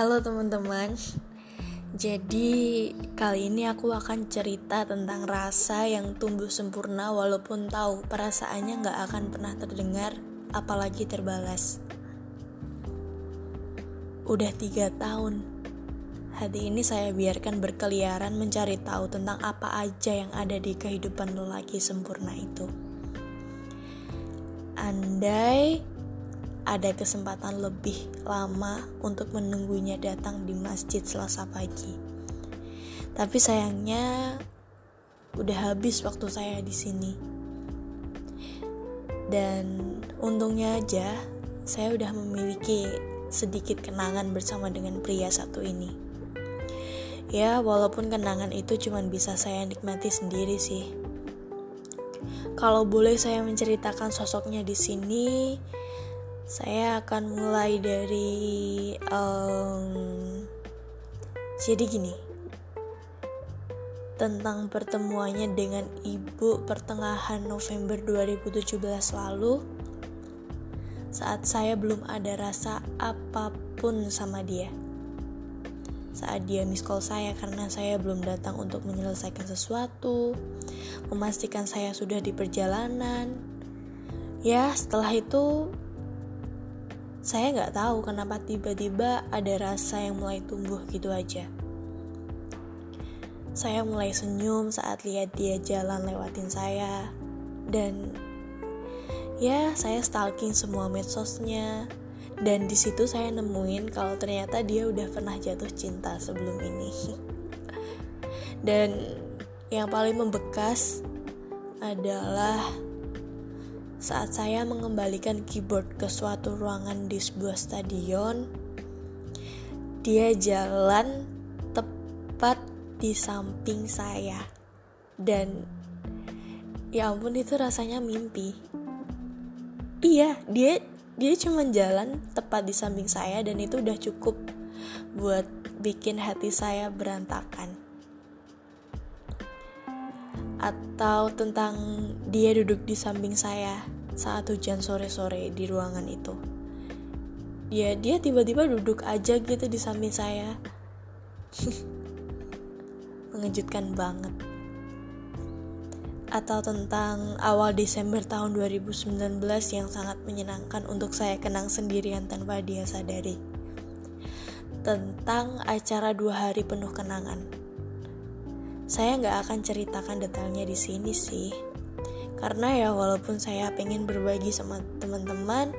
Halo teman-teman. Jadi kali ini aku akan cerita tentang rasa yang tumbuh sempurna Walaupun tahu perasaannya gak akan pernah terdengar Apalagi terbalas. Udah tiga tahun. Hati ini saya biarkan berkeliaran mencari tahu tentang apa aja yang ada di kehidupan lelaki sempurna itu. Andai ada kesempatan lebih lama untuk menunggunya datang di masjid selasa pagi. Tapi sayangnya udah habis waktu saya di sini. Dan untungnya aja saya udah memiliki sedikit kenangan bersama dengan pria satu ini. Ya, walaupun kenangan itu cuma bisa saya nikmati sendiri sih. Kalau boleh saya menceritakan sosoknya di sini, saya akan mulai dari um, jadi gini. Tentang pertemuannya dengan ibu pertengahan November 2017 lalu saat saya belum ada rasa apa pun sama dia. Saat dia miss call saya karena saya belum datang untuk menyelesaikan sesuatu memastikan saya sudah di perjalanan. Ya setelah itu saya nggak tahu kenapa tiba-tiba ada rasa yang mulai tumbuh gitu aja. Saya mulai senyum saat lihat dia jalan lewatin saya dan ya saya stalking semua medsosnya dan di situ saya nemuin kalau ternyata dia udah pernah jatuh cinta sebelum ini. Dan yang paling membekas adalah saat saya mengembalikan keyboard ke suatu ruangan di sebuah stadion, dia jalan tepat di samping saya. Dan ya ampun itu rasanya mimpi. Iya, dia dia cuma jalan tepat di samping saya dan itu udah cukup buat bikin hati saya berantakan. Atau tentang dia duduk di samping saya saat hujan sore-sore di ruangan itu. Ya, dia tiba-tiba duduk aja gitu di samping saya. Mengejutkan banget. Atau tentang awal Desember tahun 2019 yang sangat menyenangkan untuk saya kenang sendirian tanpa dia sadari. Tentang acara dua hari penuh kenangan. Saya nggak akan ceritakan detailnya di sini sih, karena ya walaupun saya pengen berbagi sama teman-teman,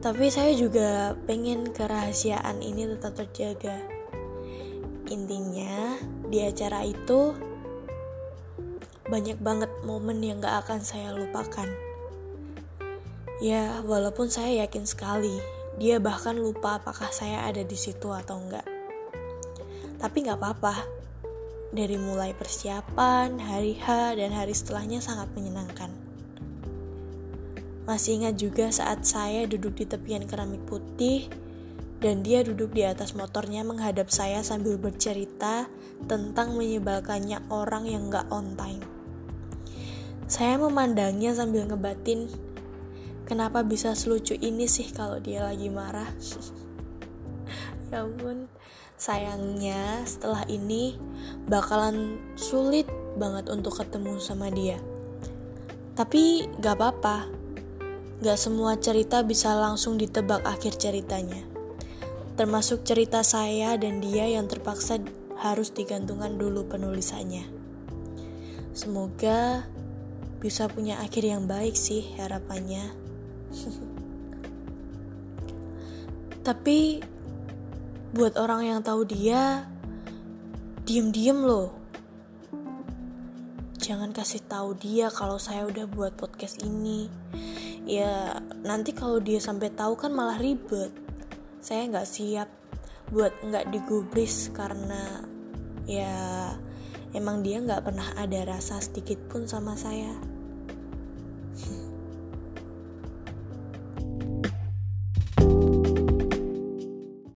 tapi saya juga pengen kerahasiaan ini tetap terjaga. Intinya di acara itu banyak banget momen yang gak akan saya lupakan. Ya, walaupun saya yakin sekali dia bahkan lupa apakah saya ada di situ atau enggak. Tapi nggak apa-apa, dari mulai persiapan, hari H, dan hari setelahnya sangat menyenangkan. Masih ingat juga saat saya duduk di tepian keramik putih dan dia duduk di atas motornya menghadap saya sambil bercerita tentang menyebalkannya orang yang gak on time. Saya memandangnya sambil ngebatin, kenapa bisa selucu ini sih kalau dia lagi marah? ya ampun, Sayangnya setelah ini bakalan sulit banget untuk ketemu sama dia. Tapi gak apa-apa, gak semua cerita bisa langsung ditebak akhir ceritanya. Termasuk cerita saya dan dia yang terpaksa harus digantungkan dulu penulisannya. Semoga bisa punya akhir yang baik sih harapannya. Tapi buat orang yang tahu dia diem-diem loh. Jangan kasih tahu dia kalau saya udah buat podcast ini. Ya nanti kalau dia sampai tahu kan malah ribet. Saya nggak siap buat nggak digubris karena ya emang dia nggak pernah ada rasa sedikit pun sama saya